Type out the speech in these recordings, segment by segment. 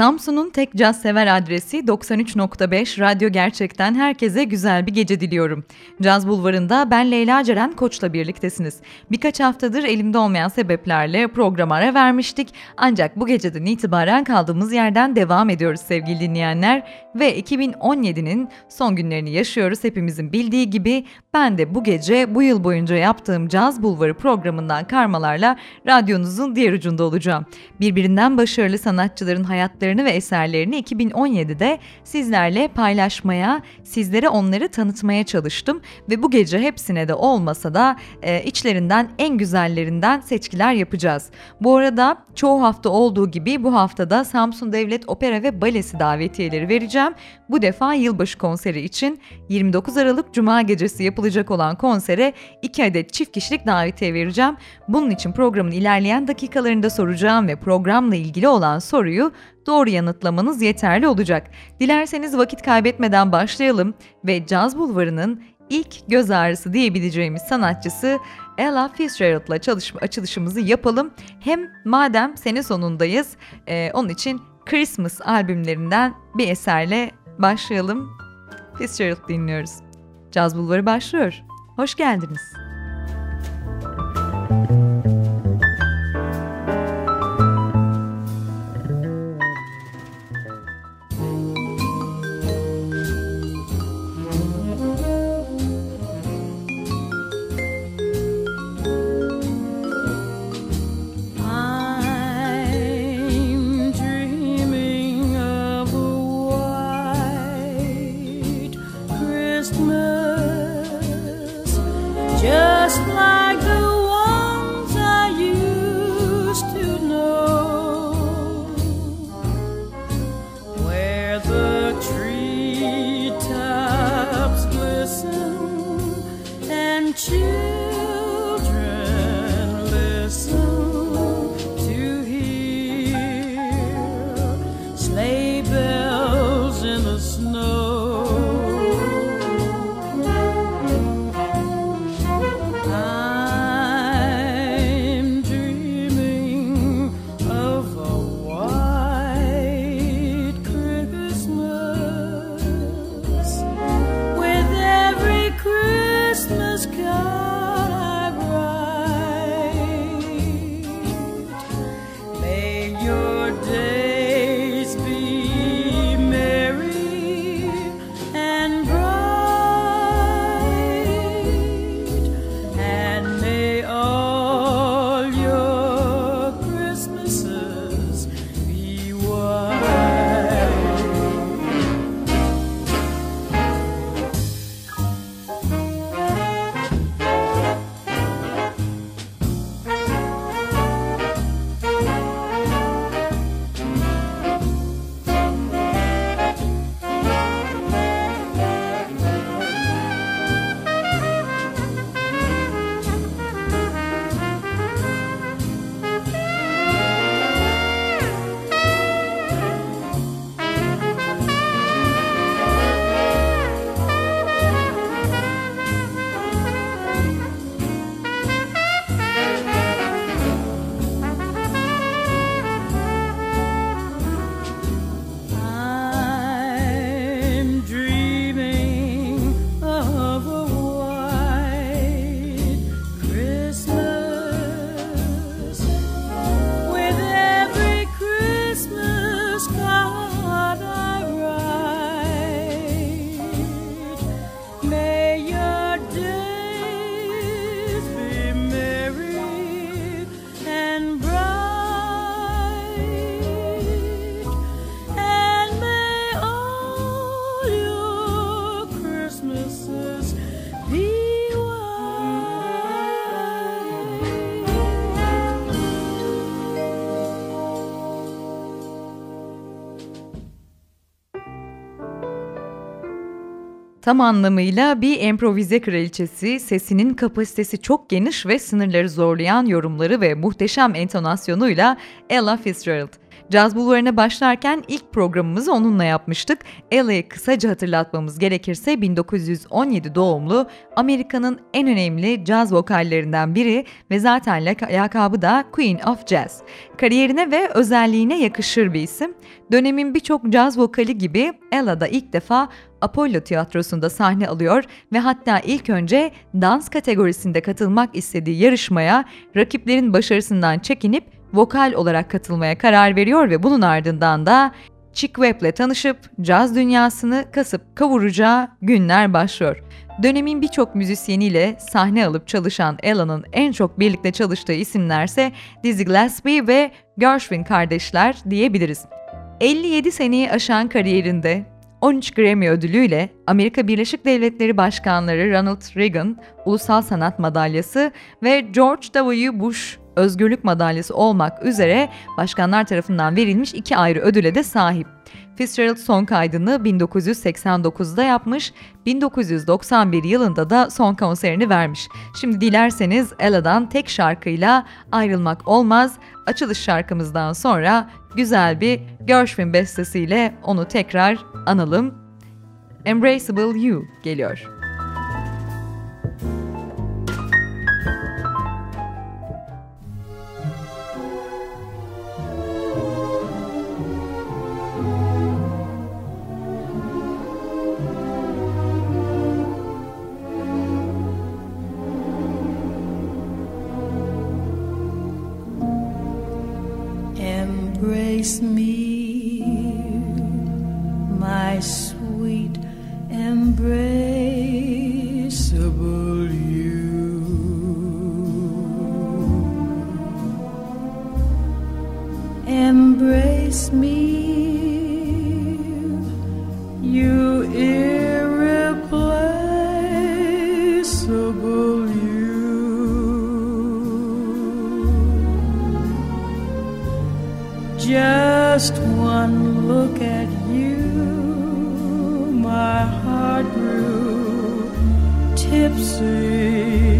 Samsun'un tek caz sever adresi 93.5 Radyo Gerçek'ten herkese güzel bir gece diliyorum. Caz Bulvarı'nda ben Leyla Ceren Koç'la birliktesiniz. Birkaç haftadır elimde olmayan sebeplerle programa ara vermiştik. Ancak bu geceden itibaren kaldığımız yerden devam ediyoruz sevgili dinleyenler. Ve 2017'nin son günlerini yaşıyoruz hepimizin bildiği gibi. Ben de bu gece bu yıl boyunca yaptığım Caz Bulvarı programından karmalarla radyonuzun diğer ucunda olacağım. Birbirinden başarılı sanatçıların hayatları hayatlarını ve eserlerini 2017'de sizlerle paylaşmaya, sizlere onları tanıtmaya çalıştım ve bu gece hepsine de olmasa da e, içlerinden en güzellerinden seçkiler yapacağız. Bu arada çoğu hafta olduğu gibi bu haftada Samsun Devlet Opera ve Balesi davetiyeleri vereceğim. Bu defa yılbaşı konseri için 29 Aralık Cuma gecesi yapılacak olan konsere 2 adet çift kişilik davetiye vereceğim. Bunun için programın ilerleyen dakikalarında soracağım ve programla ilgili olan soruyu doğru yanıtlamanız yeterli olacak. Dilerseniz vakit kaybetmeden başlayalım ve Caz Bulvarı'nın ilk göz ağrısı diyebileceğimiz sanatçısı Ella Fitzgerald'la çalışma açılışımızı yapalım. Hem madem sene sonundayız, e, onun için Christmas albümlerinden bir eserle başlayalım. Fitzgerald dinliyoruz. Caz Bulvarı başlıyor. Hoş geldiniz. just like Tam anlamıyla bir improvize kraliçesi, sesinin kapasitesi çok geniş ve sınırları zorlayan yorumları ve muhteşem entonasyonuyla Ella Fitzgerald. Caz Bulvarı'na başlarken ilk programımızı onunla yapmıştık. Ella'yı kısaca hatırlatmamız gerekirse 1917 doğumlu Amerika'nın en önemli caz vokallerinden biri ve zaten lakabı da Queen of Jazz. Kariyerine ve özelliğine yakışır bir isim. Dönemin birçok caz vokali gibi Ella da ilk defa Apollo Tiyatrosu'nda sahne alıyor ve hatta ilk önce dans kategorisinde katılmak istediği yarışmaya rakiplerin başarısından çekinip vokal olarak katılmaya karar veriyor ve bunun ardından da Chick Webb'le tanışıp caz dünyasını kasıp kavuracağı günler başlıyor. Dönemin birçok müzisyeniyle sahne alıp çalışan Ella'nın en çok birlikte çalıştığı isimlerse Dizzy Gillespie ve Gershwin kardeşler diyebiliriz. 57 seneyi aşan kariyerinde 13 Grammy ödülüyle Amerika Birleşik Devletleri Başkanları Ronald Reagan Ulusal Sanat Madalyası ve George W. Bush Özgürlük Madalyası olmak üzere başkanlar tarafından verilmiş iki ayrı ödüle de sahip. Fitzgerald son kaydını 1989'da yapmış, 1991 yılında da son konserini vermiş. Şimdi dilerseniz Ella'dan tek şarkıyla ayrılmak olmaz. Açılış şarkımızdan sonra güzel bir Gershwin bestesiyle onu tekrar analım. Embraceable You geliyor. Just one look at you, my heart grew tipsy.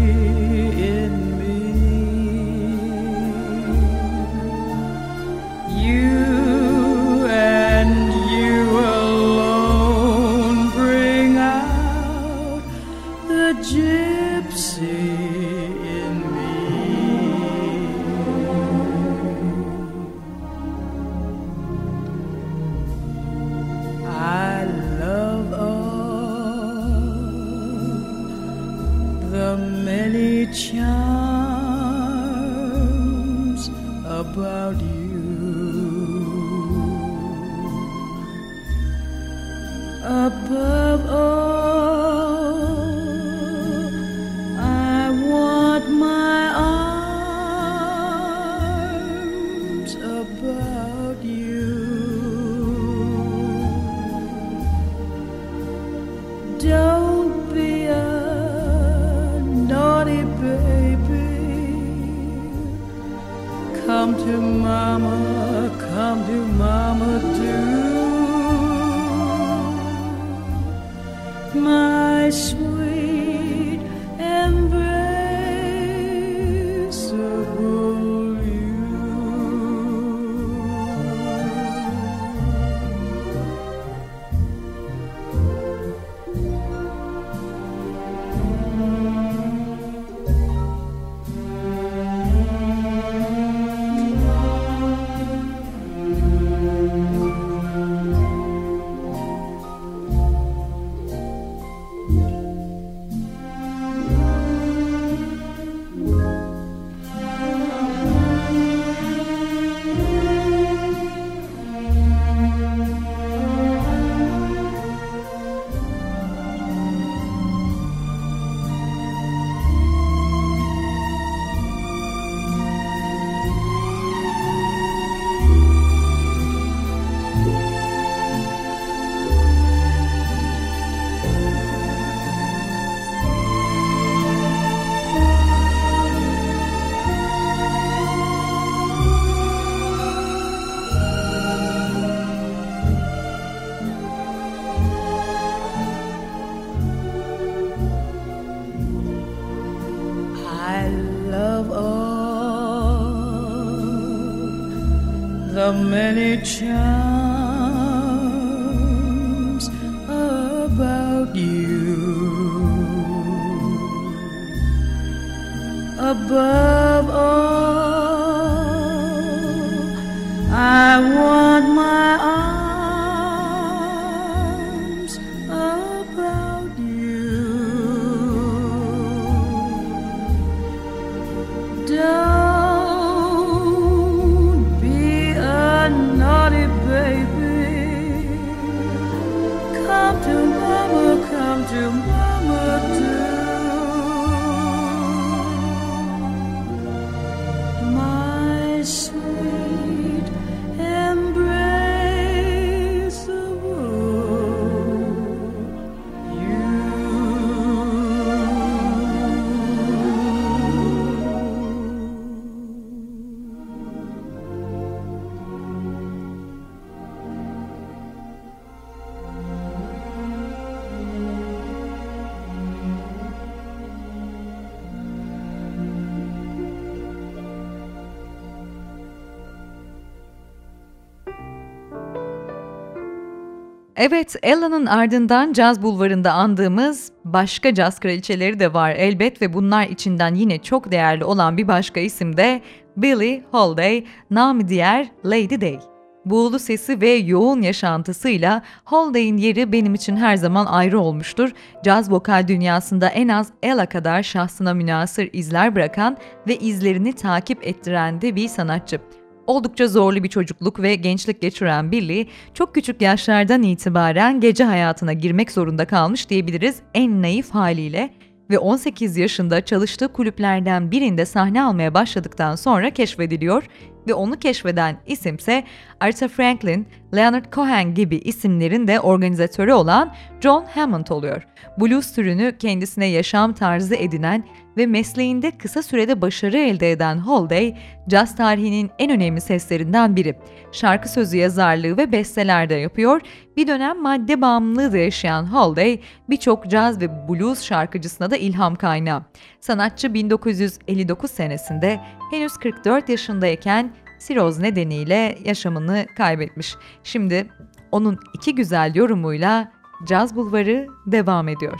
Evet, Ella'nın ardından caz bulvarında andığımız başka caz kraliçeleri de var elbet ve bunlar içinden yine çok değerli olan bir başka isim de Billie Holiday, namı diğer Lady Day. Buğulu sesi ve yoğun yaşantısıyla Holiday'in yeri benim için her zaman ayrı olmuştur. Caz vokal dünyasında en az Ella kadar şahsına münasır izler bırakan ve izlerini takip ettiren de bir sanatçı. Oldukça zorlu bir çocukluk ve gençlik geçiren Billy, çok küçük yaşlardan itibaren gece hayatına girmek zorunda kalmış diyebiliriz en naif haliyle ve 18 yaşında çalıştığı kulüplerden birinde sahne almaya başladıktan sonra keşfediliyor ve onu keşfeden isimse Aretha Franklin, Leonard Cohen gibi isimlerin de organizatörü olan John Hammond oluyor. Blues türünü kendisine yaşam tarzı edinen ve mesleğinde kısa sürede başarı elde eden Holiday, caz tarihinin en önemli seslerinden biri. Şarkı sözü yazarlığı ve besteler de yapıyor. Bir dönem madde bağımlılığı da yaşayan Holiday, birçok caz ve blues şarkıcısına da ilham kaynağı. Sanatçı 1959 senesinde henüz 44 yaşındayken siroz nedeniyle yaşamını kaybetmiş. Şimdi onun iki güzel yorumuyla Caz Bulvarı devam ediyor.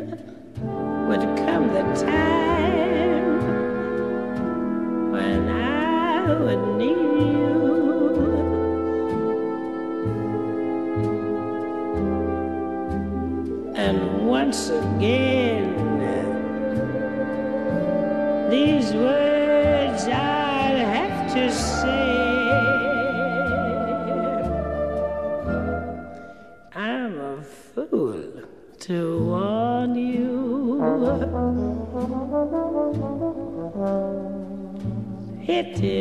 Would come the time when I would need you. And once again, these words I'd have to say. connected.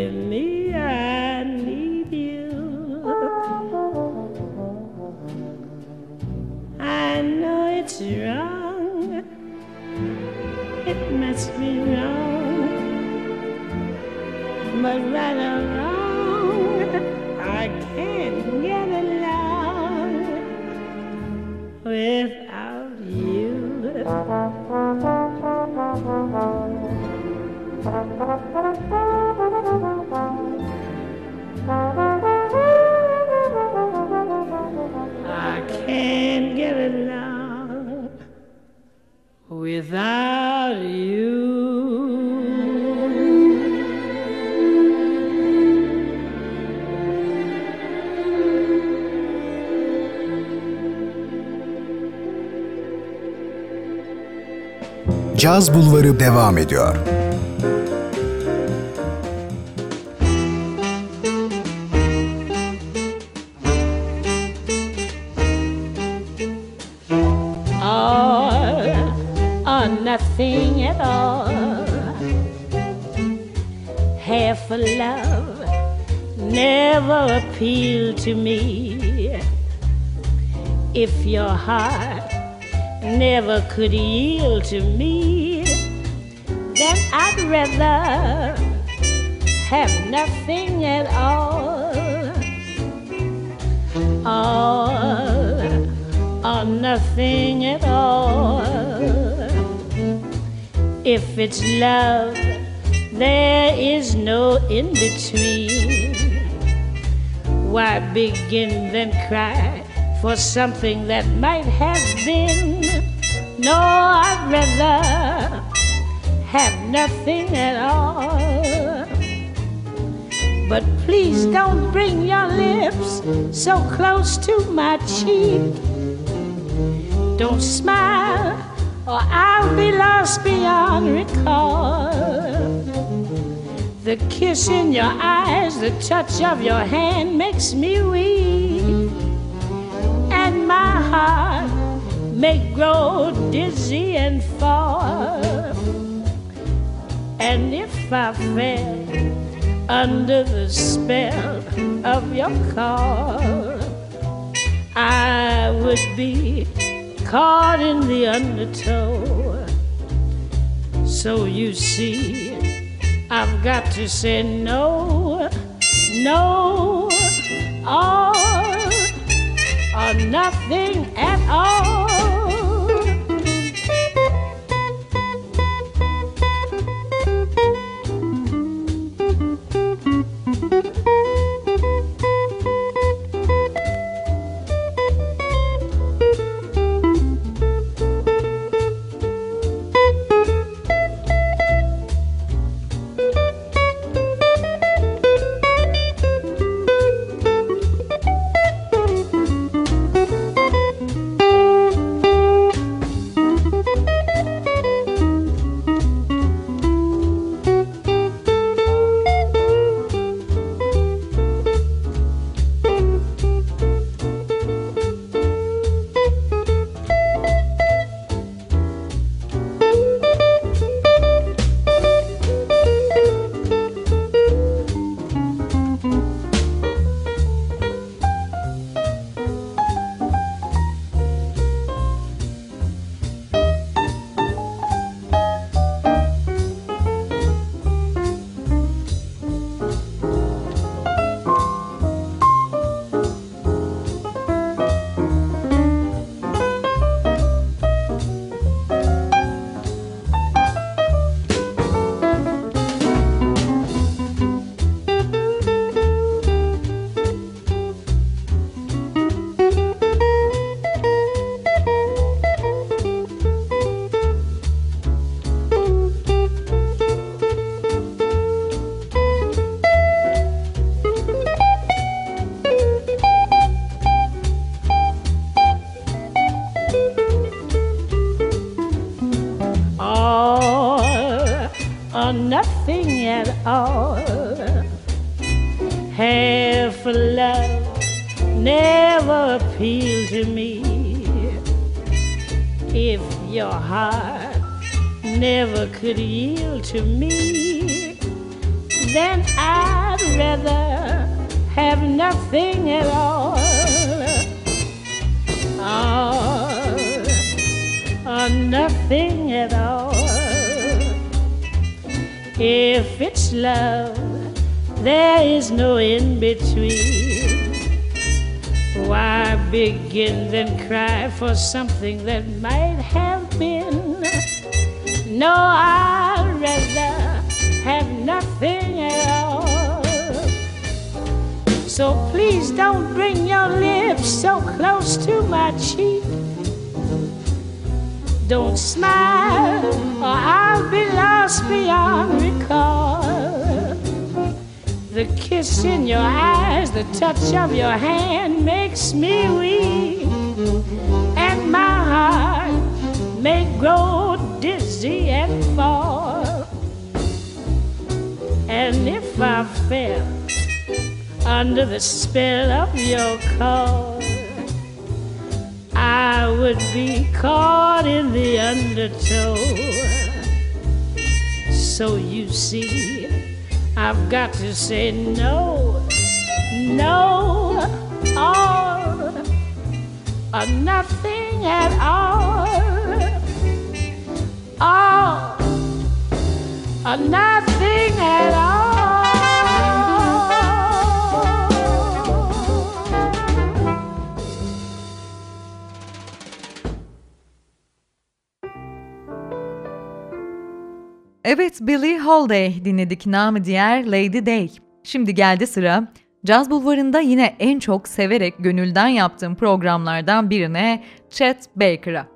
Caz Bulvarı devam ediyor. all or nothing at all. Half a love never appealed to me. If your heart never could yield to me, rather have nothing at all. All or nothing at all. If it's love, there is no in between. Why begin then cry for something that might have been? No, I'd rather have nothing at all. But please don't bring your lips so close to my cheek. Don't smile, or I'll be lost beyond recall. The kiss in your eyes, the touch of your hand makes me weak, and my heart may grow dizzy and fall. And if I fell under the spell of your call, I would be caught in the undertow. So you see, I've got to say no, no, all or nothing at all. Between. Why begin then cry for something that might have been? No, I'd rather have nothing at all. So please don't bring your lips so close to my cheek. Don't smile, or I'll be lost beyond recall. Kiss in your eyes, the touch of your hand makes me weak, and my heart may grow dizzy and fall. And if I fell under the spell of your call, I would be caught in the undertow. So you see, I've got to say no, no, all, or nothing at all, all, or nothing at all. Evet Billie Holiday dinledik namı diğer Lady Day. Şimdi geldi sıra Caz Bulvarı'nda yine en çok severek gönülden yaptığım programlardan birine Chet Baker'a.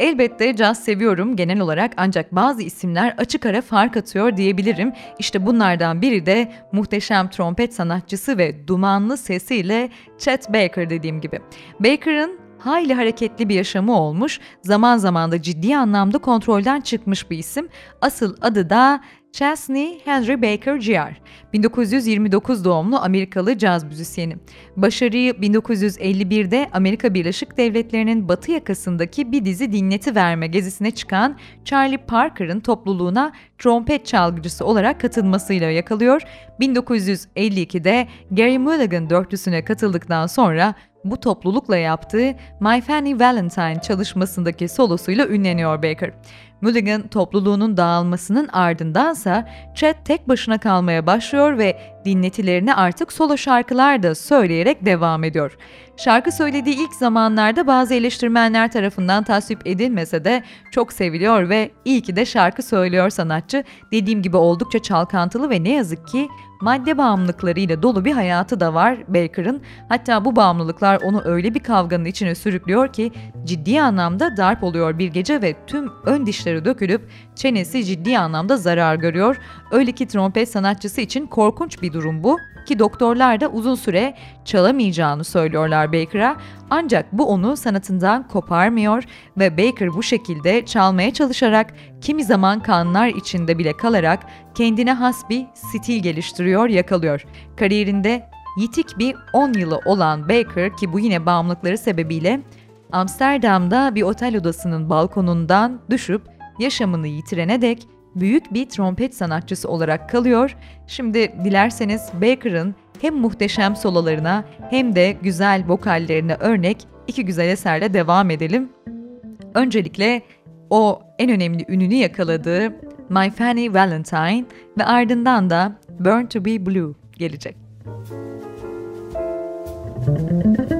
Elbette caz seviyorum genel olarak ancak bazı isimler açık ara fark atıyor diyebilirim. İşte bunlardan biri de muhteşem trompet sanatçısı ve dumanlı sesiyle Chet Baker dediğim gibi. Baker'ın hayli hareketli bir yaşamı olmuş, zaman zaman da ciddi anlamda kontrolden çıkmış bir isim. Asıl adı da Chesney Henry Baker Jr. 1929 doğumlu Amerikalı caz müzisyeni. Başarıyı 1951'de Amerika Birleşik Devletleri'nin batı yakasındaki bir dizi dinleti verme gezisine çıkan Charlie Parker'ın topluluğuna trompet çalgıcısı olarak katılmasıyla yakalıyor. 1952'de Gary Mulligan dörtlüsüne katıldıktan sonra bu toplulukla yaptığı My Fanny Valentine çalışmasındaki solosuyla ünleniyor Baker. Mulligan topluluğunun dağılmasının ardındansa Chet tek başına kalmaya başlıyor ve dinletilerini artık solo şarkılar da söyleyerek devam ediyor. Şarkı söylediği ilk zamanlarda bazı eleştirmenler tarafından tasvip edilmese de çok seviliyor ve iyi ki de şarkı söylüyor sanatçı. Dediğim gibi oldukça çalkantılı ve ne yazık ki madde bağımlılıklarıyla dolu bir hayatı da var Baker'ın. Hatta bu bağımlılıklar onu öyle bir kavganın içine sürüklüyor ki ciddi anlamda darp oluyor bir gece ve tüm ön dişleri dökülüp çenesi ciddi anlamda zarar görüyor. Öyle ki trompet sanatçısı için korkunç bir durum bu ki doktorlar da uzun süre çalamayacağını söylüyorlar Baker'a. Ancak bu onu sanatından koparmıyor ve Baker bu şekilde çalmaya çalışarak kimi zaman kanlar içinde bile kalarak kendine has bir stil geliştiriyor, yakalıyor. Kariyerinde yitik bir 10 yılı olan Baker ki bu yine bağımlılıkları sebebiyle Amsterdam'da bir otel odasının balkonundan düşüp yaşamını yitirene dek büyük bir trompet sanatçısı olarak kalıyor. Şimdi dilerseniz Baker'ın hem muhteşem sololarına hem de güzel vokallerine örnek iki güzel eserle devam edelim. Öncelikle o en önemli ününü yakaladığı My Fanny Valentine ve ardından da Burn to be Blue gelecek. Müzik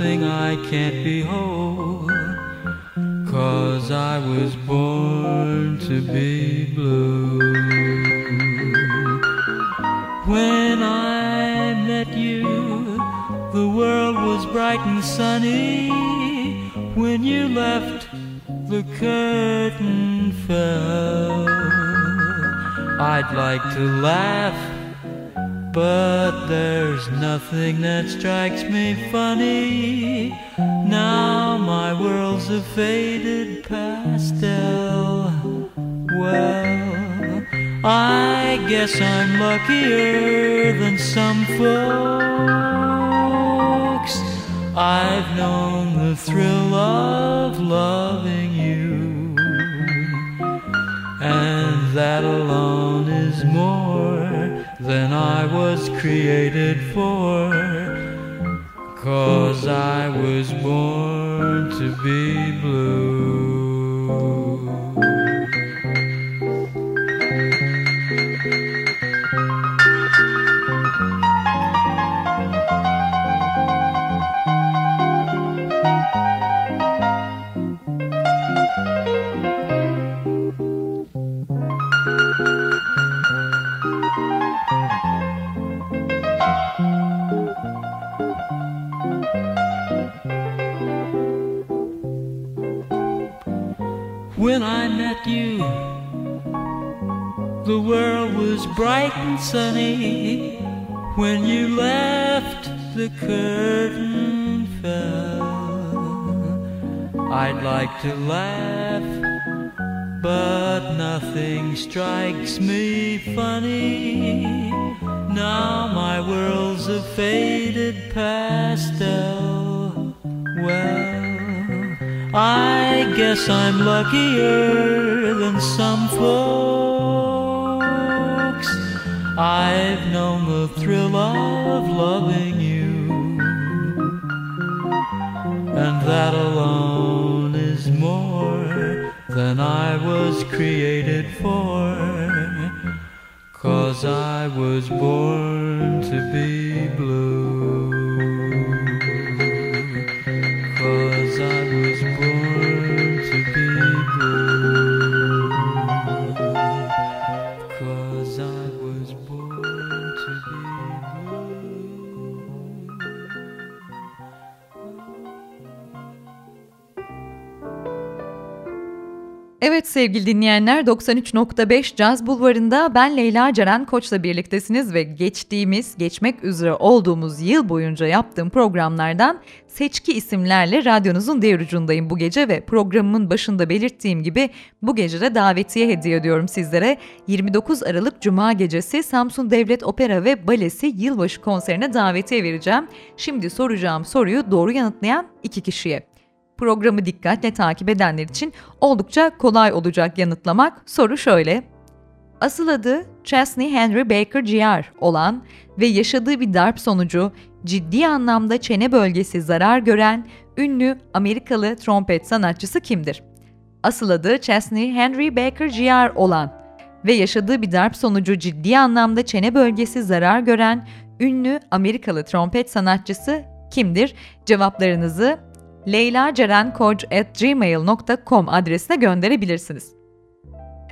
Something I can't behold. Cause I was born to be blue. When I met you, the world was bright and sunny. When you left, the curtain fell. I'd like to laugh, but there's nothing that strikes me funny. Cause I was born to be blue. I'd like to laugh, but nothing strikes me funny. Now my world's a faded pastel. Oh, well, I guess I'm luckier than some folks. I've known sevgili dinleyenler 93.5 Caz Bulvarı'nda ben Leyla Ceren Koç'la birliktesiniz ve geçtiğimiz, geçmek üzere olduğumuz yıl boyunca yaptığım programlardan seçki isimlerle radyonuzun diğer ucundayım bu gece ve programımın başında belirttiğim gibi bu gece de davetiye hediye ediyorum sizlere. 29 Aralık Cuma gecesi Samsun Devlet Opera ve Balesi yılbaşı konserine davetiye vereceğim. Şimdi soracağım soruyu doğru yanıtlayan iki kişiye. Programı dikkatle takip edenler için oldukça kolay olacak yanıtlamak. Soru şöyle. Asıl adı Chesney Henry Baker Jr. olan ve yaşadığı bir darp sonucu ciddi anlamda çene bölgesi zarar gören ünlü Amerikalı trompet sanatçısı kimdir? Asıl adı Chesney Henry Baker Jr. olan ve yaşadığı bir darp sonucu ciddi anlamda çene bölgesi zarar gören ünlü Amerikalı trompet sanatçısı kimdir? Cevaplarınızı leylacerenkoc.gmail.com adresine gönderebilirsiniz.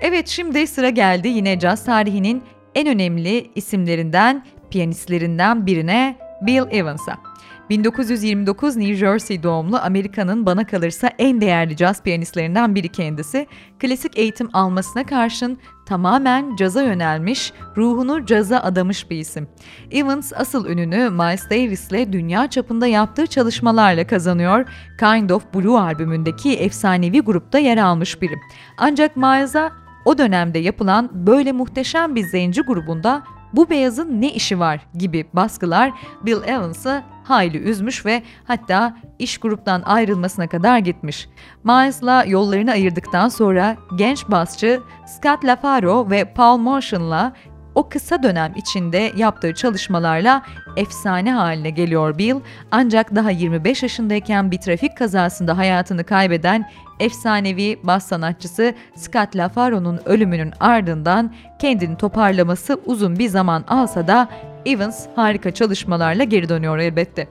Evet şimdi sıra geldi yine caz tarihinin en önemli isimlerinden, piyanistlerinden birine Bill Evans'a. 1929 New Jersey doğumlu Amerika'nın bana kalırsa en değerli caz piyanistlerinden biri kendisi. Klasik eğitim almasına karşın tamamen caza yönelmiş, ruhunu caza adamış bir isim. Evans asıl ününü Miles Davis'le dünya çapında yaptığı çalışmalarla kazanıyor. Kind of Blue albümündeki efsanevi grupta yer almış biri. Ancak Miles'a o dönemde yapılan böyle muhteşem bir zenci grubunda bu beyazın ne işi var gibi baskılar Bill Evans'ı hayli üzmüş ve hatta iş gruptan ayrılmasına kadar gitmiş. Miles'la yollarını ayırdıktan sonra genç basçı Scott LaFaro ve Paul Motion'la o kısa dönem içinde yaptığı çalışmalarla efsane haline geliyor Bill. Ancak daha 25 yaşındayken bir trafik kazasında hayatını kaybeden efsanevi bas sanatçısı Scott LaFaro'nun ölümünün ardından kendini toparlaması uzun bir zaman alsa da Evans harika çalışmalarla geri dönüyor elbette.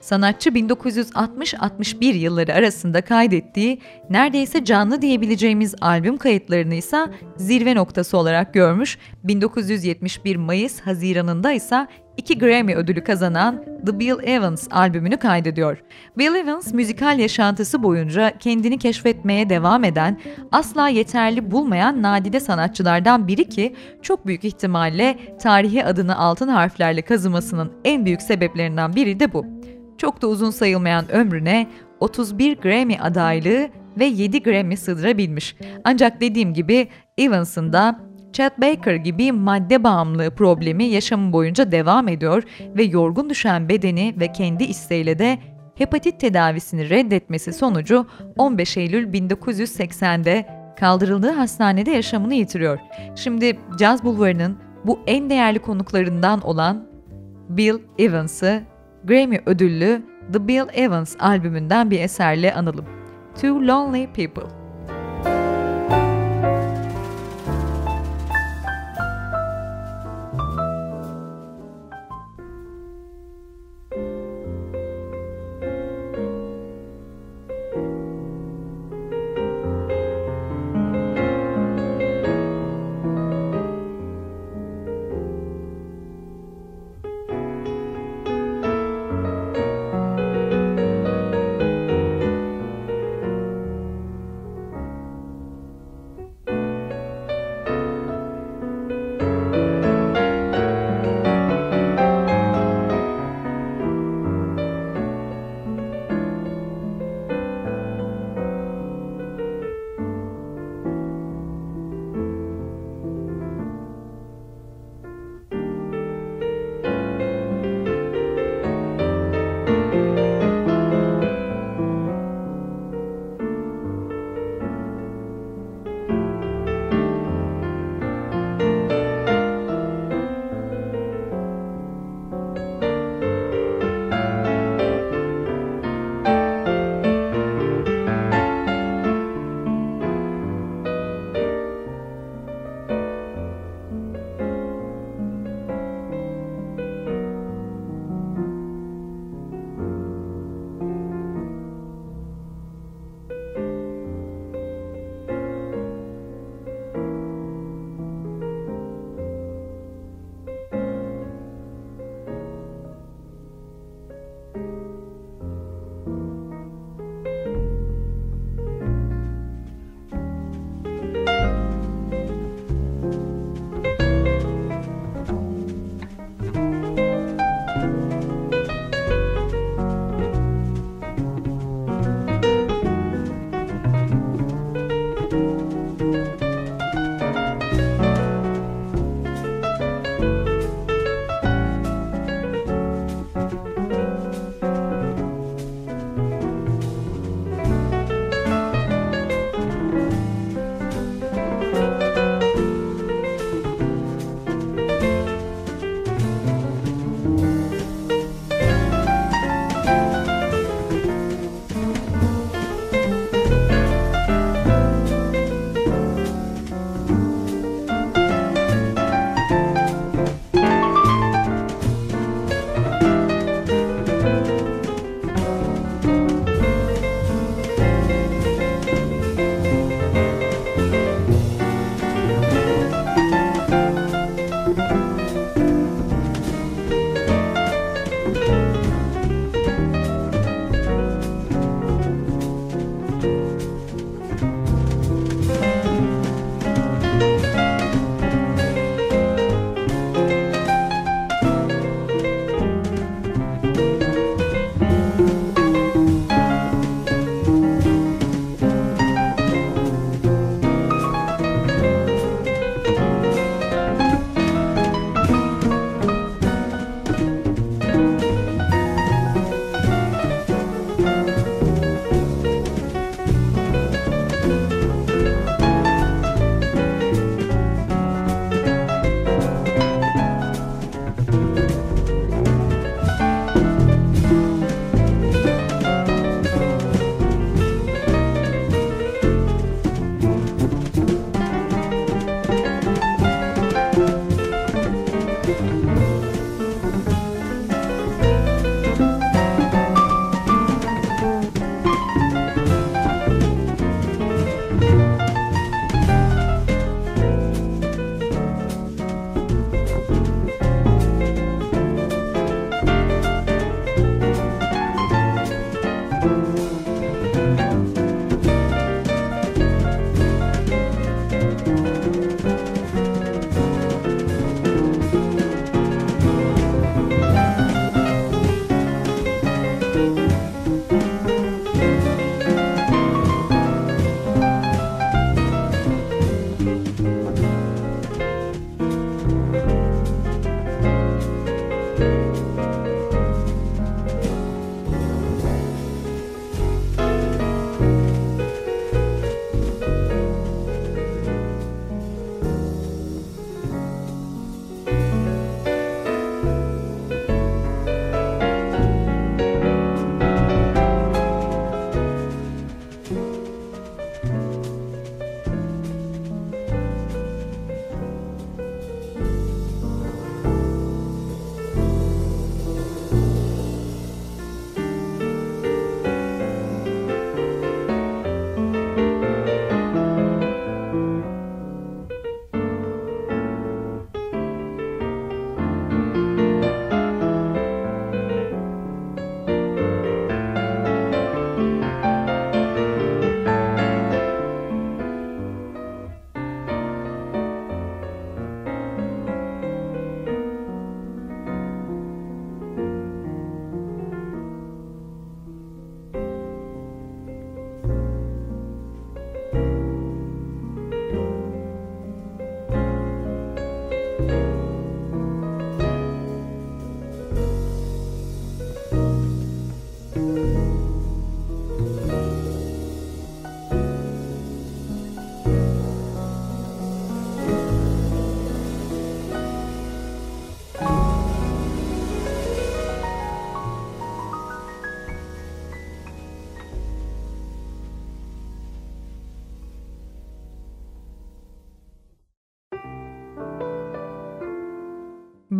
Sanatçı 1960-61 yılları arasında kaydettiği neredeyse canlı diyebileceğimiz albüm kayıtlarını ise zirve noktası olarak görmüş. 1971 Mayıs Haziran'ında ise iki Grammy ödülü kazanan The Bill Evans albümünü kaydediyor. Bill Evans müzikal yaşantısı boyunca kendini keşfetmeye devam eden, asla yeterli bulmayan nadide sanatçılardan biri ki çok büyük ihtimalle tarihi adını altın harflerle kazımasının en büyük sebeplerinden biri de bu çok da uzun sayılmayan ömrüne 31 Grammy adaylığı ve 7 Grammy sığdırabilmiş. Ancak dediğim gibi Evans'ın da Chet Baker gibi madde bağımlılığı problemi yaşamı boyunca devam ediyor ve yorgun düşen bedeni ve kendi isteğiyle de hepatit tedavisini reddetmesi sonucu 15 Eylül 1980'de kaldırıldığı hastanede yaşamını yitiriyor. Şimdi Caz Bulvarı'nın bu en değerli konuklarından olan Bill Evans'ı Grammy ödüllü The Bill Evans albümünden bir eserle analım. Two Lonely People.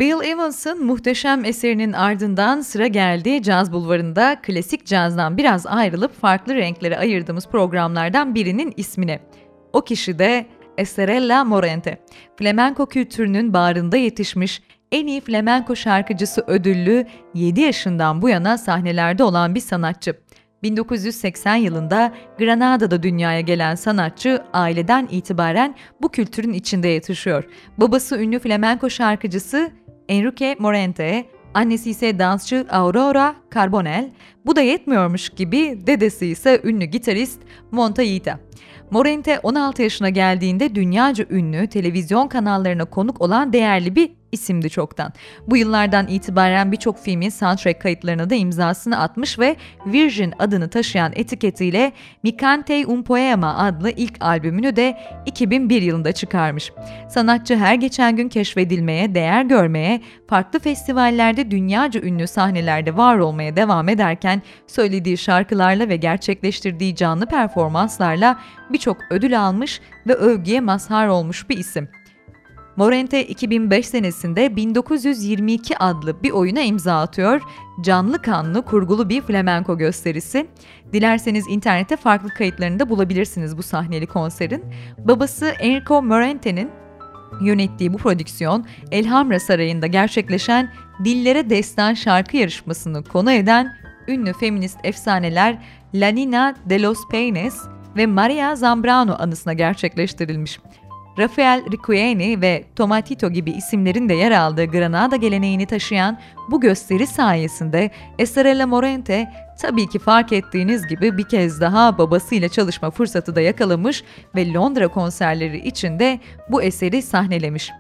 Bill Evans'ın muhteşem eserinin ardından sıra geldi Caz Bulvarı'nda klasik cazdan biraz ayrılıp farklı renklere ayırdığımız programlardan birinin ismine. O kişi de Estrella Morente. Flamenco kültürünün bağrında yetişmiş en iyi flamenco şarkıcısı ödüllü 7 yaşından bu yana sahnelerde olan bir sanatçı. 1980 yılında Granada'da dünyaya gelen sanatçı aileden itibaren bu kültürün içinde yetişiyor. Babası ünlü flamenco şarkıcısı Enrique Morente, annesi ise dansçı Aurora Carbonell, bu da yetmiyormuş gibi dedesi ise ünlü gitarist Montayita. Morente 16 yaşına geldiğinde dünyaca ünlü televizyon kanallarına konuk olan değerli bir isimdi çoktan. Bu yıllardan itibaren birçok filmin soundtrack kayıtlarına da imzasını atmış ve Virgin adını taşıyan etiketiyle Mikante Un Poema adlı ilk albümünü de 2001 yılında çıkarmış. Sanatçı her geçen gün keşfedilmeye, değer görmeye, farklı festivallerde dünyaca ünlü sahnelerde var olmaya devam ederken söylediği şarkılarla ve gerçekleştirdiği canlı performanslarla birçok ödül almış ve övgüye mazhar olmuş bir isim. Morente 2005 senesinde 1922 adlı bir oyuna imza atıyor. Canlı kanlı kurgulu bir flamenko gösterisi. Dilerseniz internette farklı kayıtlarını da bulabilirsiniz bu sahneli konserin. Babası Enrico Morente'nin yönettiği bu prodüksiyon Elhamra Sarayı'nda gerçekleşen Dillere Destan şarkı yarışmasını konu eden ünlü feminist efsaneler Lanina de los Peines ve Maria Zambrano anısına gerçekleştirilmiş. Rafael Riquieni ve Tomatito gibi isimlerin de yer aldığı Granada geleneğini taşıyan bu gösteri sayesinde Estrella Morente tabii ki fark ettiğiniz gibi bir kez daha babasıyla çalışma fırsatı da yakalamış ve Londra konserleri için de bu eseri sahnelemiş.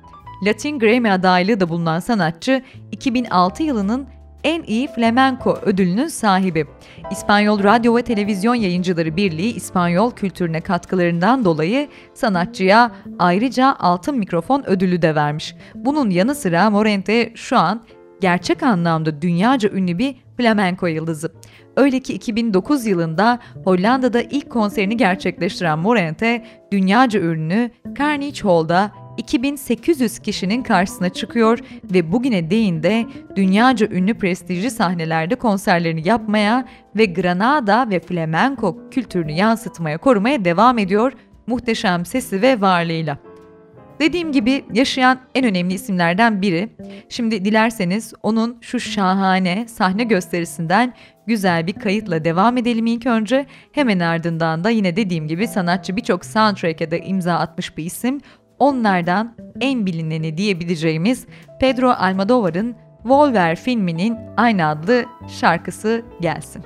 Latin Grammy adaylığı da bulunan sanatçı 2006 yılının en iyi flamenco ödülünün sahibi. İspanyol Radyo ve Televizyon Yayıncıları Birliği İspanyol kültürüne katkılarından dolayı sanatçıya ayrıca altın mikrofon ödülü de vermiş. Bunun yanı sıra Morente şu an gerçek anlamda dünyaca ünlü bir flamenco yıldızı. Öyle ki 2009 yılında Hollanda'da ilk konserini gerçekleştiren Morente, dünyaca ünlü Carnegie Hall'da 2800 kişinin karşısına çıkıyor ve bugüne değin de dünyaca ünlü prestijli sahnelerde konserlerini yapmaya ve Granada ve flamenco kültürünü yansıtmaya, korumaya devam ediyor muhteşem sesi ve varlığıyla. Dediğim gibi yaşayan en önemli isimlerden biri. Şimdi dilerseniz onun şu şahane sahne gösterisinden güzel bir kayıtla devam edelim ilk önce. Hemen ardından da yine dediğim gibi sanatçı birçok soundtrack'e de imza atmış bir isim. Onlardan en bilineni diyebileceğimiz Pedro Almodovar'ın Volver filminin aynı adlı şarkısı gelsin.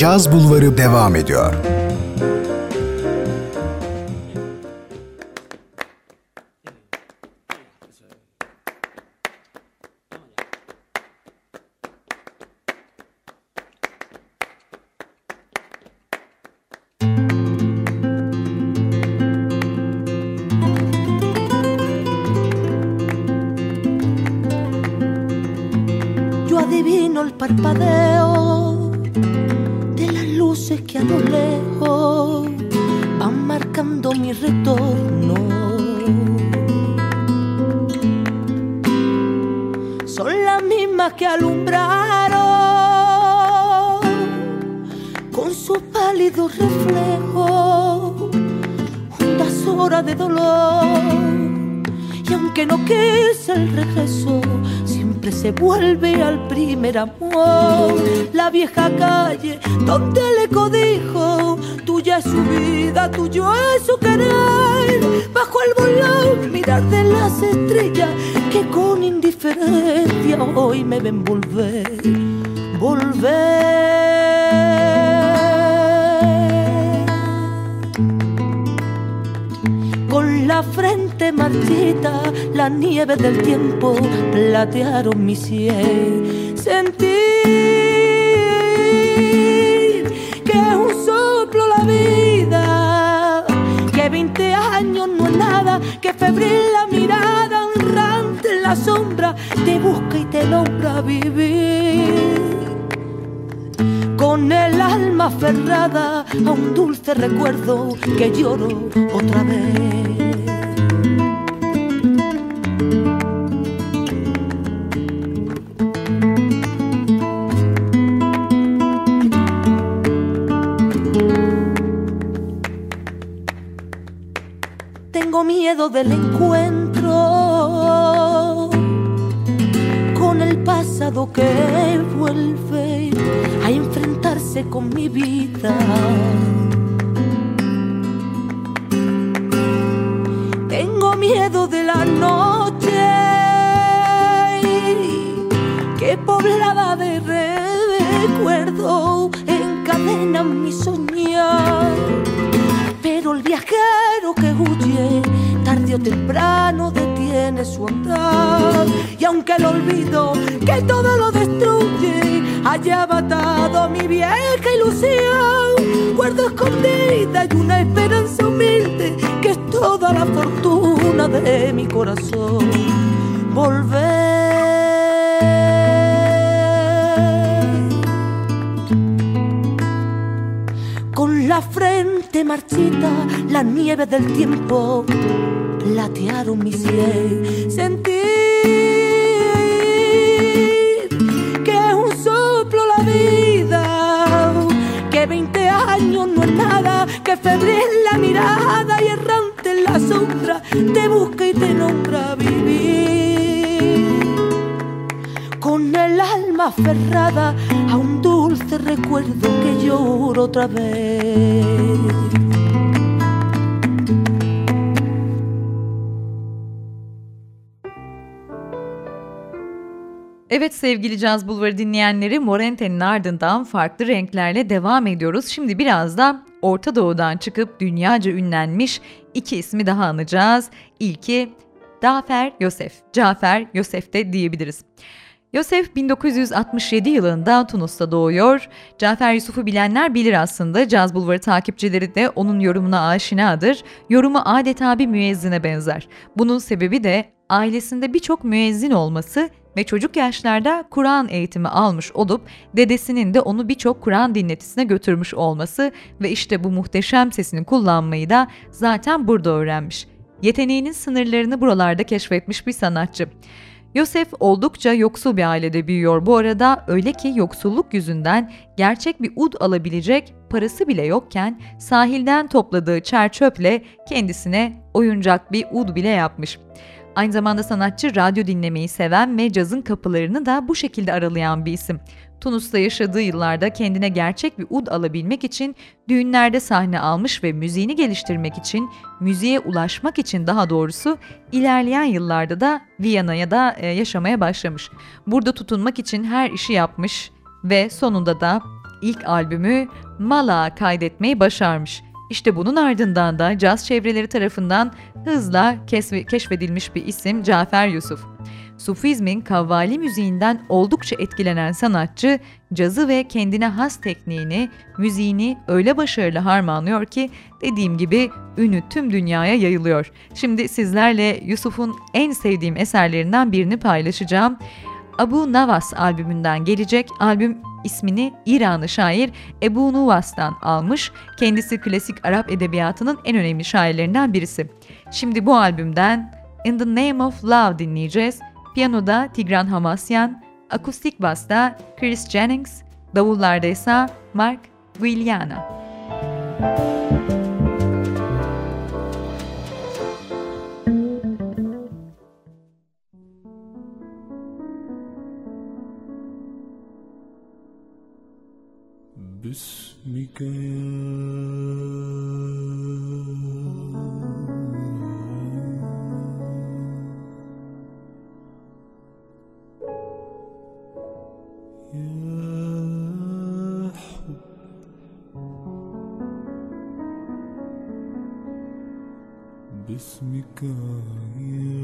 Caz Bulvarı devam ediyor. Yo adivino el parpadeo marcando mi retorno. Son las mismas que alumbraron con su pálido reflejo hondas horas de dolor. Y aunque no quise el regreso, siempre se vuelve al primer amor. La vieja calle donde le codijo, es su vida, tuyo es su querer. Bajo el volón, mirar de las estrellas que con indiferencia hoy me ven volver, volver. Con la frente marchita, la nieve del tiempo platearon mi sien. Sentir te busca y te logra vivir con el alma aferrada a un dulce recuerdo que lloro otra vez. Tengo miedo del encuentro con mi vida. Tengo miedo de la noche que poblada de recuerdo encadena mi soñar. Pero el viajero que huye tarde o temprano detiene su andar. Y aunque el olvido que todo lo destruye haya matado mi vieja ilusión, guardo escondida y una esperanza humilde que es toda la fortuna de mi corazón. Volver. Con la frente marchita, la nieve del tiempo latearon mi sien. Sentir 20 años no es nada, que febril la mirada y errante en la sombra te busca y te nombra vivir. Con el alma aferrada a un dulce recuerdo que lloro otra vez. Evet sevgili Caz Bulvarı dinleyenleri Morente'nin ardından farklı renklerle devam ediyoruz. Şimdi biraz da Orta Doğu'dan çıkıp dünyaca ünlenmiş iki ismi daha anacağız. İlki Dafer Yosef, Cafer Yosef de diyebiliriz. Yosef 1967 yılında Tunus'ta doğuyor. Cafer Yusuf'u bilenler bilir aslında. Caz Bulvarı takipçileri de onun yorumuna aşinadır. Yorumu adeta bir müezzine benzer. Bunun sebebi de ailesinde birçok müezzin olması ve çocuk yaşlarda Kur'an eğitimi almış olup dedesinin de onu birçok Kur'an dinletisine götürmüş olması ve işte bu muhteşem sesini kullanmayı da zaten burada öğrenmiş. Yeteneğinin sınırlarını buralarda keşfetmiş bir sanatçı. Yosef oldukça yoksul bir ailede büyüyor bu arada öyle ki yoksulluk yüzünden gerçek bir ud alabilecek parası bile yokken sahilden topladığı çer çöple kendisine oyuncak bir ud bile yapmış. Aynı zamanda sanatçı radyo dinlemeyi seven ve cazın kapılarını da bu şekilde aralayan bir isim. Tunus'ta yaşadığı yıllarda kendine gerçek bir ud alabilmek için düğünlerde sahne almış ve müziğini geliştirmek için, müziğe ulaşmak için daha doğrusu ilerleyen yıllarda da Viyana'ya da e, yaşamaya başlamış. Burada tutunmak için her işi yapmış ve sonunda da ilk albümü Mala kaydetmeyi başarmış. İşte bunun ardından da caz çevreleri tarafından hızla keşfedilmiş bir isim Cafer Yusuf. Sufizmin kavvali müziğinden oldukça etkilenen sanatçı, cazı ve kendine has tekniğini, müziğini öyle başarılı harmanlıyor ki dediğim gibi ünü tüm dünyaya yayılıyor. Şimdi sizlerle Yusuf'un en sevdiğim eserlerinden birini paylaşacağım. Abu Navas albümünden gelecek. Albüm ismini İranlı şair Ebu Nuvas'tan almış. Kendisi klasik Arap edebiyatının en önemli şairlerinden birisi. Şimdi bu albümden In the Name of Love dinleyeceğiz. Piyanoda Tigran Hamasyan, akustik basta Chris Jennings, davullarda ise Mark Guiliana. باسمك. باسمك Evet,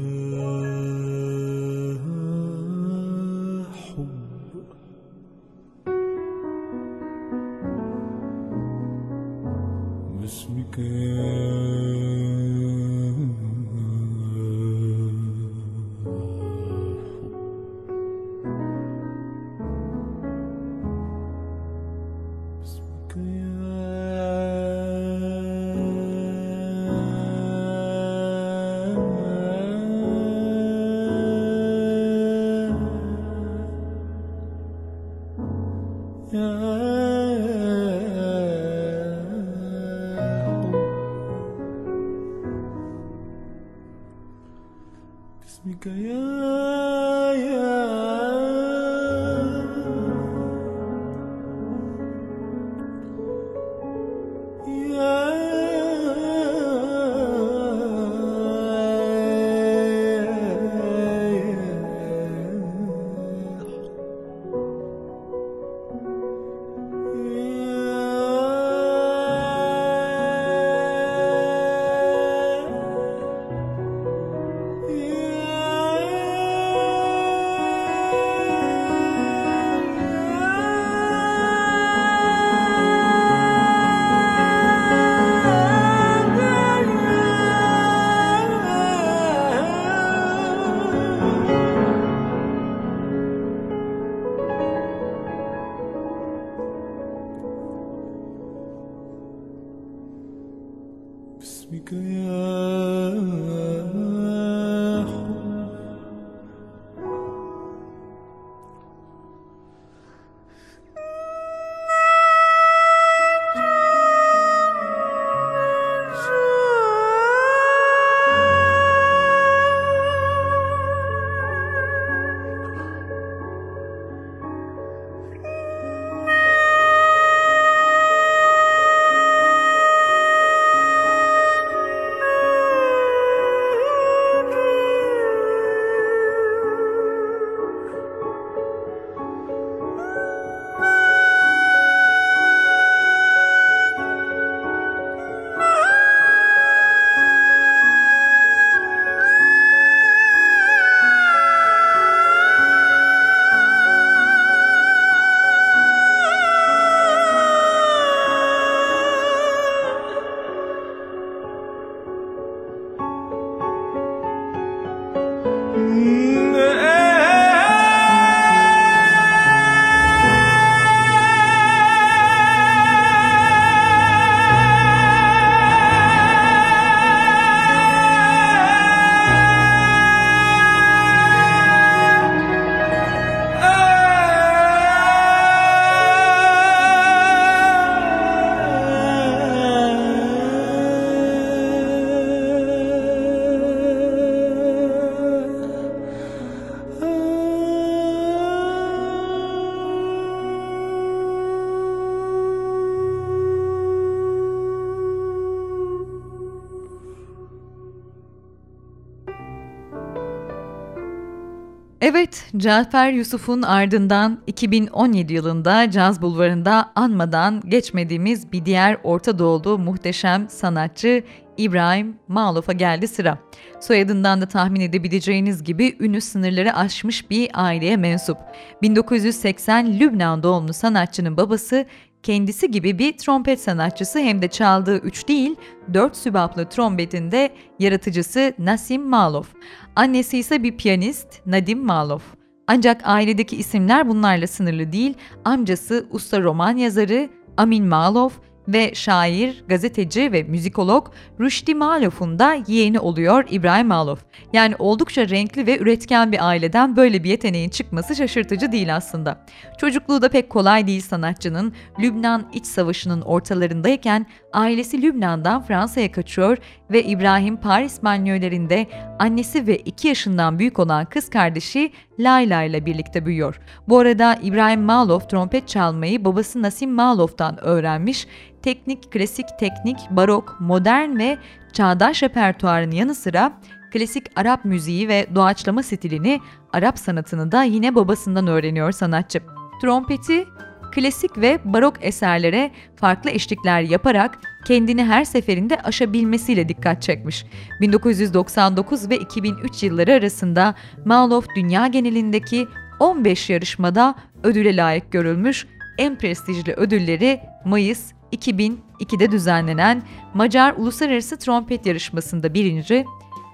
Cafer Yusuf'un ardından 2017 yılında Caz Bulvarı'nda anmadan geçmediğimiz bir diğer Orta Doğulu muhteşem sanatçı İbrahim Malof'a geldi sıra. Soyadından da tahmin edebileceğiniz gibi ünlü sınırları aşmış bir aileye mensup. 1980 Lübnan doğumlu sanatçının babası kendisi gibi bir trompet sanatçısı hem de çaldığı 3 değil 4 sübaplı trompetinde yaratıcısı Nasim Malof. Annesi ise bir piyanist Nadim Malof. Ancak ailedeki isimler bunlarla sınırlı değil. Amcası usta roman yazarı Amin Malof ve şair, gazeteci ve müzikolog Rushdie Malof'un da yeğeni oluyor İbrahim Malof. Yani oldukça renkli ve üretken bir aileden böyle bir yeteneğin çıkması şaşırtıcı değil aslında. Çocukluğu da pek kolay değil sanatçının. Lübnan iç savaşının ortalarındayken ailesi Lübnan'dan Fransa'ya kaçıyor ve İbrahim Paris banliyölerinde annesi ve 2 yaşından büyük olan kız kardeşi Layla ile birlikte büyüyor. Bu arada İbrahim Malof trompet çalmayı babası Nasim Malof'tan öğrenmiş teknik, klasik teknik, barok, modern ve çağdaş repertuarının yanı sıra klasik Arap müziği ve doğaçlama stilini, Arap sanatını da yine babasından öğreniyor sanatçı. Trompeti klasik ve barok eserlere farklı eşlikler yaparak kendini her seferinde aşabilmesiyle dikkat çekmiş. 1999 ve 2003 yılları arasında Malof dünya genelindeki 15 yarışmada ödüle layık görülmüş, en prestijli ödülleri Mayıs 2002'de düzenlenen Macar Uluslararası Trompet Yarışması'nda birinci,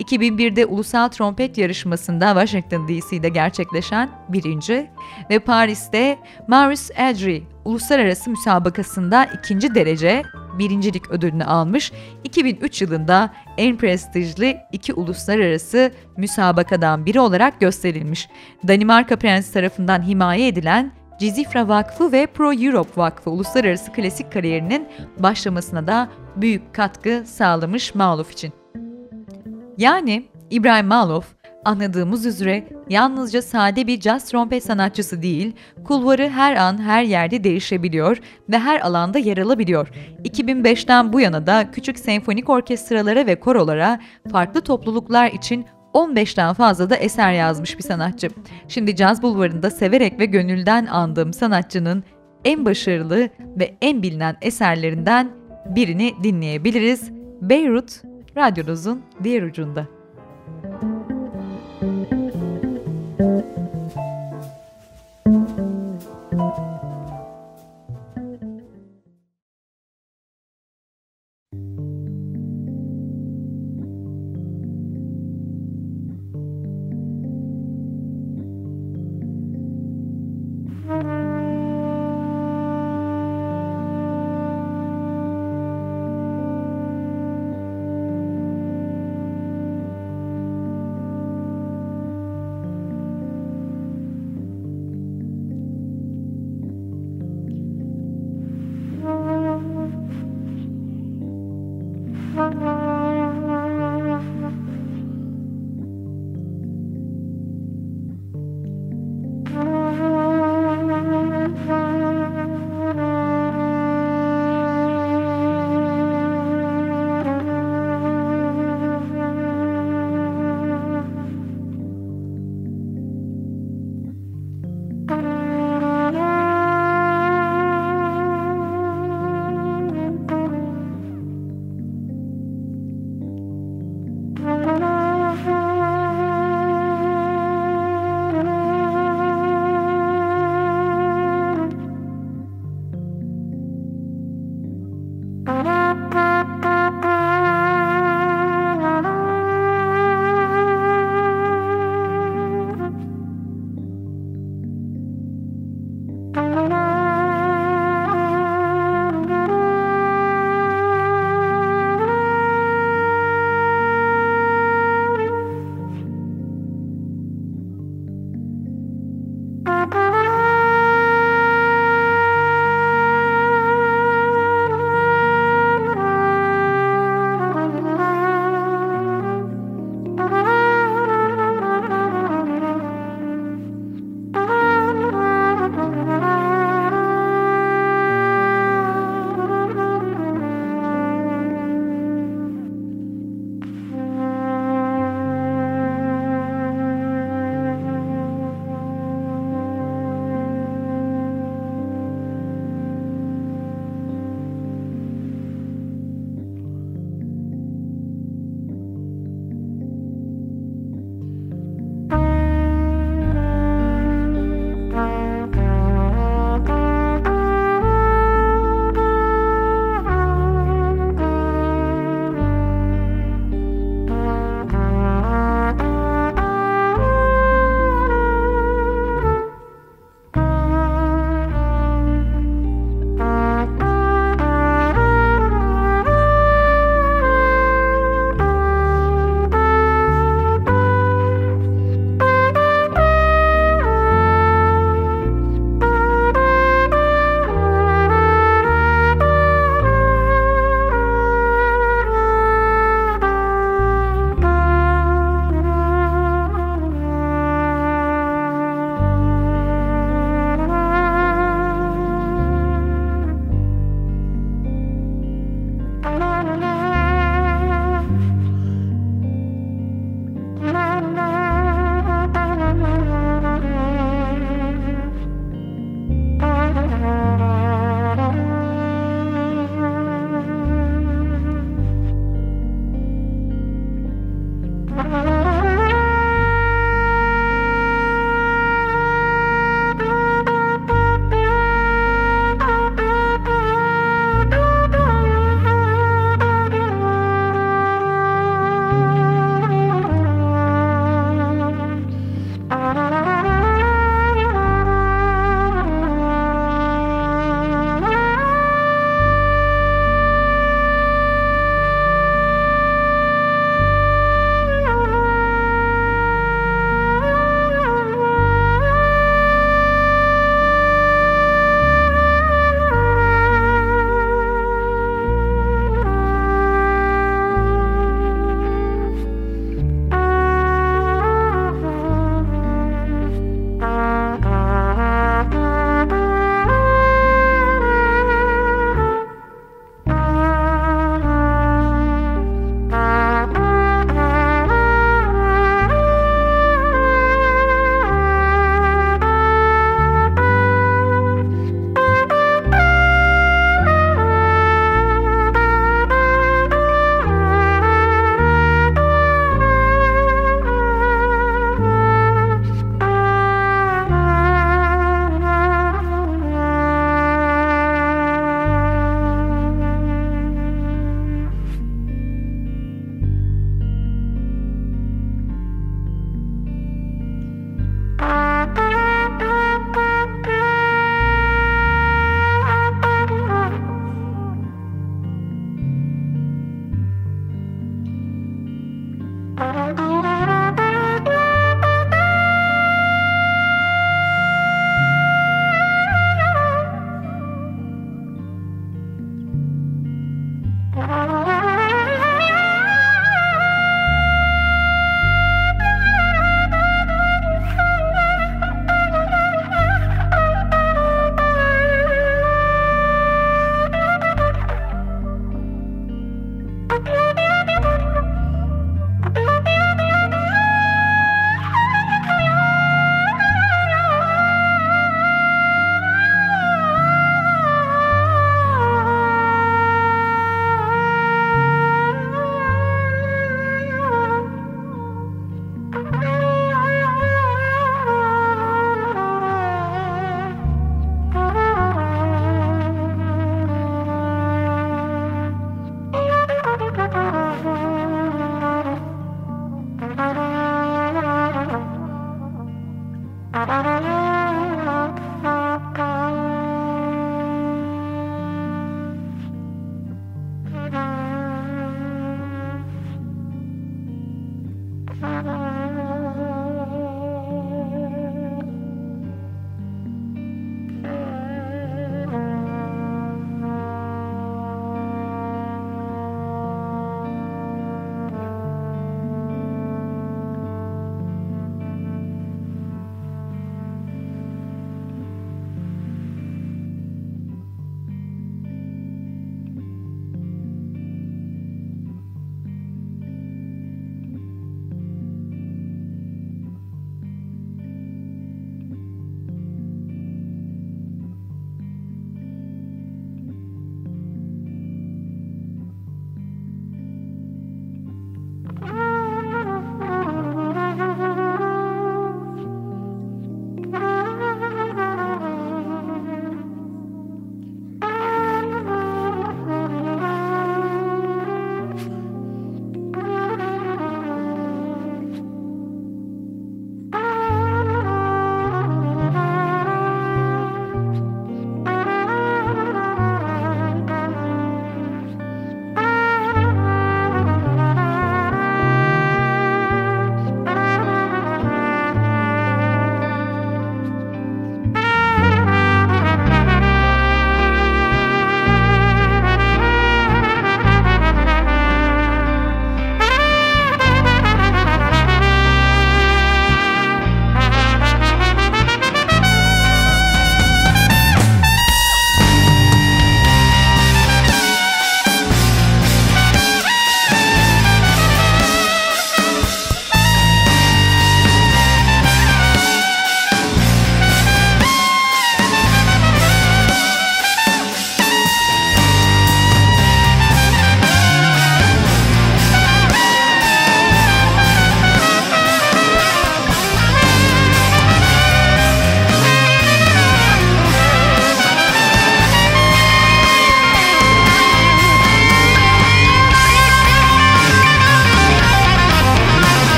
2001'de Ulusal Trompet Yarışması'nda Washington DC'de gerçekleşen birinci ve Paris'te Maurice Edry Uluslararası Müsabakası'nda ikinci derece birincilik ödülünü almış, 2003 yılında en prestijli iki uluslararası müsabakadan biri olarak gösterilmiş. Danimarka Prensi tarafından himaye edilen Cizifra Vakfı ve Pro Europe Vakfı uluslararası klasik kariyerinin başlamasına da büyük katkı sağlamış Maluf için. Yani İbrahim Maluf, anladığımız üzere yalnızca sade bir jazz trompet sanatçısı değil, kulvarı her an her yerde değişebiliyor ve her alanda yer alabiliyor. 2005'ten bu yana da küçük senfonik orkestralara ve korolara farklı topluluklar için 15'ten fazla da eser yazmış bir sanatçı. Şimdi Caz Bulvarı'nda severek ve gönülden andığım sanatçının en başarılı ve en bilinen eserlerinden birini dinleyebiliriz. Beyrut, radyonuzun diğer ucunda.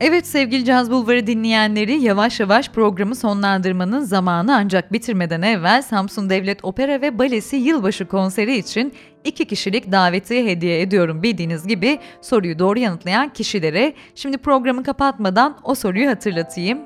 Evet sevgili Caz Bulvarı dinleyenleri yavaş yavaş programı sonlandırmanın zamanı ancak bitirmeden evvel Samsun Devlet Opera ve Balesi yılbaşı konseri için iki kişilik daveti hediye ediyorum bildiğiniz gibi soruyu doğru yanıtlayan kişilere. Şimdi programı kapatmadan o soruyu hatırlatayım.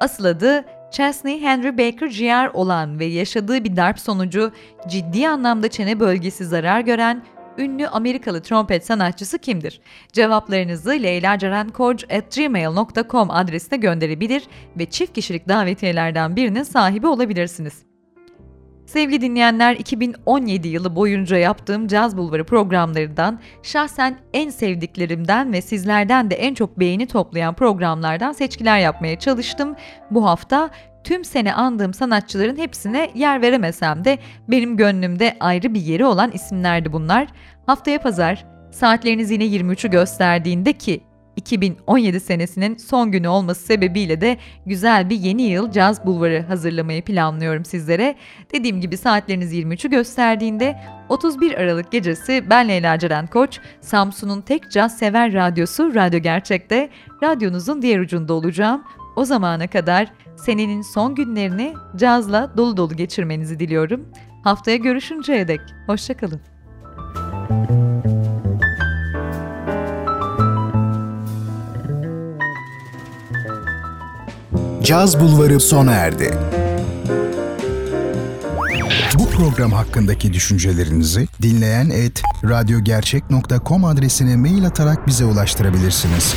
Asıl adı Chesney Henry Baker Jr. olan ve yaşadığı bir darp sonucu ciddi anlamda çene bölgesi zarar gören ünlü Amerikalı trompet sanatçısı kimdir? Cevaplarınızı leylaceren.gmail.com adresine gönderebilir ve çift kişilik davetiyelerden birinin sahibi olabilirsiniz. Sevgili dinleyenler 2017 yılı boyunca yaptığım Caz Bulvarı programlarından şahsen en sevdiklerimden ve sizlerden de en çok beğeni toplayan programlardan seçkiler yapmaya çalıştım. Bu hafta tüm sene andığım sanatçıların hepsine yer veremesem de benim gönlümde ayrı bir yeri olan isimlerdi bunlar. Haftaya pazar saatleriniz yine 23'ü gösterdiğinde ki 2017 senesinin son günü olması sebebiyle de güzel bir yeni yıl caz bulvarı hazırlamayı planlıyorum sizlere. Dediğim gibi saatleriniz 23'ü gösterdiğinde 31 Aralık gecesi ben Leyla Ceren Koç, Samsun'un tek caz sever radyosu Radyo Gerçek'te radyonuzun diğer ucunda olacağım. O zamana kadar senenin son günlerini cazla dolu dolu geçirmenizi diliyorum. Haftaya görüşünceye dek hoşçakalın. Caz Bulvarı sona erdi. Bu program hakkındaki düşüncelerinizi dinleyen et radyogercek.com adresine mail atarak bize ulaştırabilirsiniz.